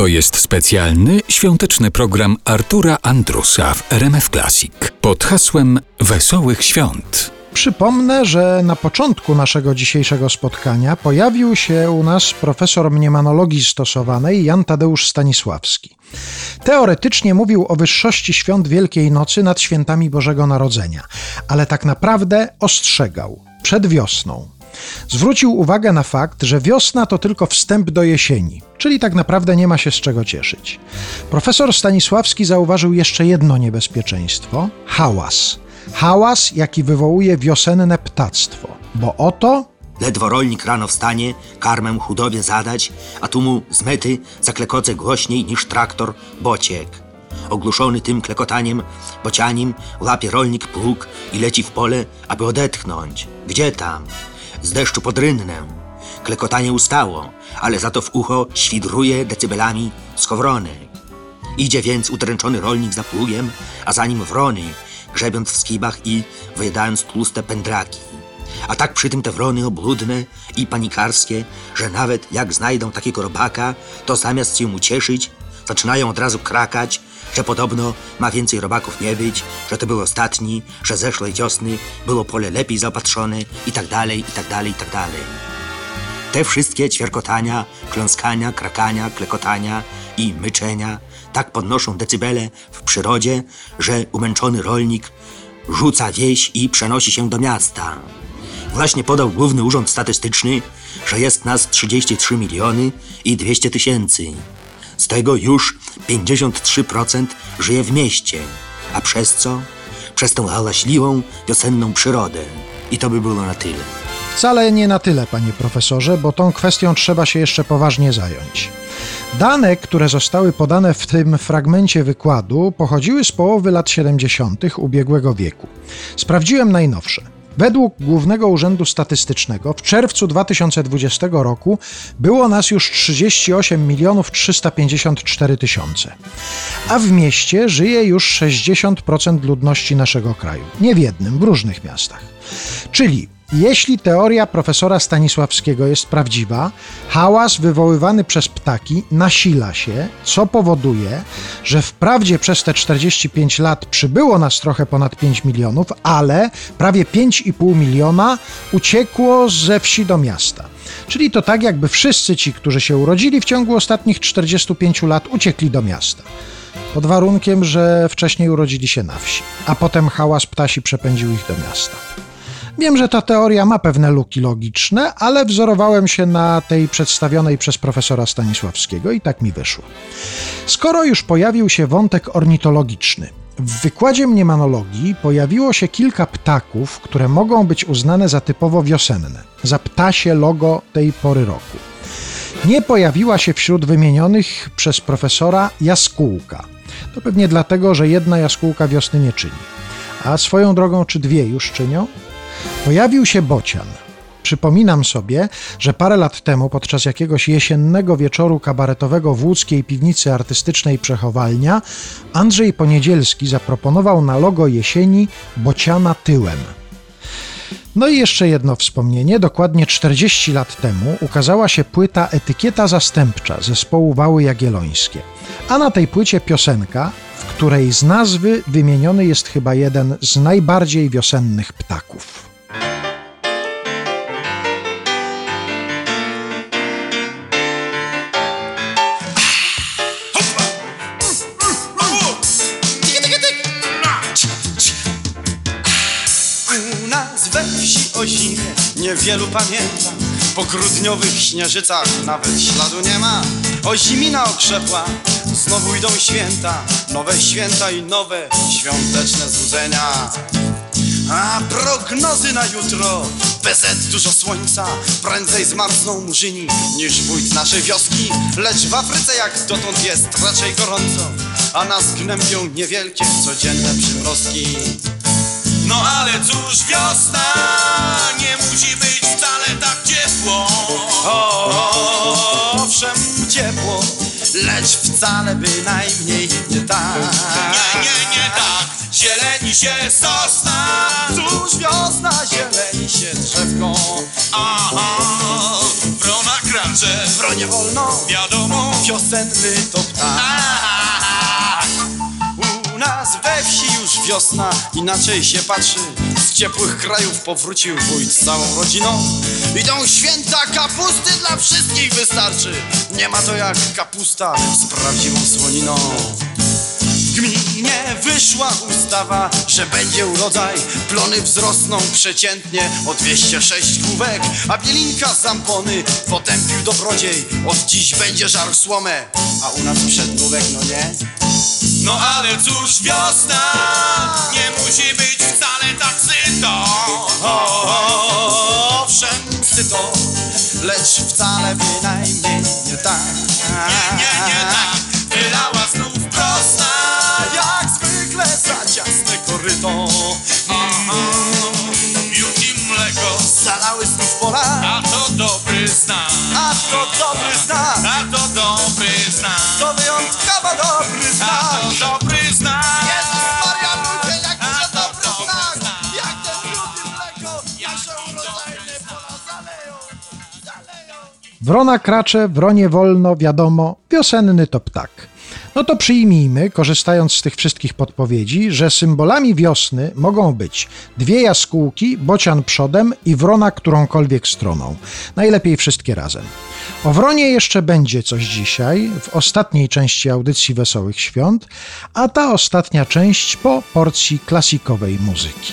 To jest specjalny, świąteczny program Artura Andrusa w RMF Classic pod hasłem Wesołych Świąt. Przypomnę, że na początku naszego dzisiejszego spotkania pojawił się u nas profesor mniemanologii stosowanej Jan Tadeusz Stanisławski. Teoretycznie mówił o wyższości świąt Wielkiej Nocy nad świętami Bożego Narodzenia, ale tak naprawdę ostrzegał przed wiosną. Zwrócił uwagę na fakt, że wiosna to tylko wstęp do jesieni, czyli tak naprawdę nie ma się z czego cieszyć. Profesor Stanisławski zauważył jeszcze jedno niebezpieczeństwo hałas. Hałas, jaki wywołuje wiosenne ptactwo, bo oto Ledwo rolnik rano wstanie, karmę hudowie zadać, a tu mu z mety zaklekoce głośniej niż traktor bociek. Ogłuszony tym klekotaniem, bocianim, łapie rolnik pług i leci w pole, aby odetchnąć. Gdzie tam? Z deszczu pod rynnę. Klekotanie ustało, ale za to w ucho świdruje decybelami skowronek. Idzie więc udręczony rolnik za pługiem, a za nim wrony, grzebiąc w skibach i wyjadając tłuste pędraki. A tak przy tym te wrony obludne i panikarskie, że nawet jak znajdą takiego robaka, to zamiast się mu cieszyć, zaczynają od razu krakać, że podobno ma więcej robaków nie być, że to był ostatni, że zeszłej wiosny było pole lepiej zaopatrzone i tak dalej, i tak dalej, i tak dalej. Te wszystkie ćwierkotania, kląskania, krakania, klekotania i myczenia tak podnoszą decybele w przyrodzie, że umęczony rolnik rzuca wieś i przenosi się do miasta. Właśnie podał Główny Urząd Statystyczny, że jest nas 33 miliony i 200 tysięcy. Z tego już 53% żyje w mieście. A przez co? Przez tą hałaśliwą, wiosenną przyrodę. I to by było na tyle. Wcale nie na tyle, panie profesorze, bo tą kwestią trzeba się jeszcze poważnie zająć. Dane, które zostały podane w tym fragmencie wykładu, pochodziły z połowy lat 70. ubiegłego wieku. Sprawdziłem najnowsze. Według Głównego Urzędu Statystycznego w czerwcu 2020 roku było nas już 38 milionów 354 tysiące, a w mieście żyje już 60% ludności naszego kraju. Nie w jednym, w różnych miastach. Czyli jeśli teoria profesora Stanisławskiego jest prawdziwa, hałas wywoływany przez ptaki nasila się, co powoduje, że wprawdzie przez te 45 lat przybyło nas trochę ponad 5 milionów, ale prawie 5,5 miliona uciekło ze wsi do miasta. Czyli to tak, jakby wszyscy ci, którzy się urodzili w ciągu ostatnich 45 lat, uciekli do miasta. Pod warunkiem, że wcześniej urodzili się na wsi, a potem hałas ptasi przepędził ich do miasta. Wiem, że ta teoria ma pewne luki logiczne, ale wzorowałem się na tej przedstawionej przez profesora Stanisławskiego i tak mi wyszło. Skoro już pojawił się wątek ornitologiczny, w wykładzie mniemanologii pojawiło się kilka ptaków, które mogą być uznane za typowo wiosenne, za ptasie logo tej pory roku. Nie pojawiła się wśród wymienionych przez profesora jaskółka. To pewnie dlatego, że jedna jaskółka wiosny nie czyni. A swoją drogą, czy dwie już czynią? Pojawił się bocian. Przypominam sobie, że parę lat temu, podczas jakiegoś jesiennego wieczoru kabaretowego w łódzkiej piwnicy artystycznej Przechowalnia, Andrzej Poniedzielski zaproponował na logo jesieni bociana tyłem. No i jeszcze jedno wspomnienie. Dokładnie 40 lat temu ukazała się płyta Etykieta Zastępcza zespołu Wały Jagiellońskie. A na tej płycie piosenka, w której z nazwy wymieniony jest chyba jeden z najbardziej wiosennych ptaków. Niewielu pamięta Po grudniowych śnieżycach nawet śladu nie ma. O zimina okrzepła, znowu idą święta. Nowe święta i nowe świąteczne złudzenia. A prognozy na jutro. Bezet dużo słońca. Prędzej zmarzną murzyni Niż wójt naszej wioski. Lecz w Afryce jak dotąd jest raczej gorąco. A nas gnębią niewielkie Codzienne przymrozki. No ale cóż, wiosna wcale bynajmniej nie tak. Nie, nie, nie tak, zieleni się sosna. Cóż, wiosna zieleni się drzewką. Aha, wrona wystarczy Wronie wolno, Wiadomo. Wiosenny to ptak. U nas we wsi już wiosna, inaczej się patrzy Z ciepłych krajów powrócił wójt z całą rodziną. Idą święta kapusty, dla wszystkich wystarczy. Nie ma to jak kapusta z prawdziwą słoniną. W gminie wyszła ustawa, że będzie urodzaj. Plony wzrosną przeciętnie o 206 główek A bielinka z zampony potępił dobrodziej. Od dziś będzie żar słomę, a u nas przednówek no nie No ale cóż wiosna Nie musi być wcale tak syto. Owszem, syto, lecz wcale bynajmniej nie tak. Nie, nie, nie tak Wylała znów prosta Jak zwykle za ciasne koryto Wrona kracze, wronie wolno, wiadomo, wiosenny to ptak. No to przyjmijmy, korzystając z tych wszystkich podpowiedzi, że symbolami wiosny mogą być dwie jaskółki, bocian przodem i wrona którąkolwiek stroną. Najlepiej wszystkie razem. O wronie jeszcze będzie coś dzisiaj, w ostatniej części audycji Wesołych Świąt, a ta ostatnia część po porcji klasikowej muzyki.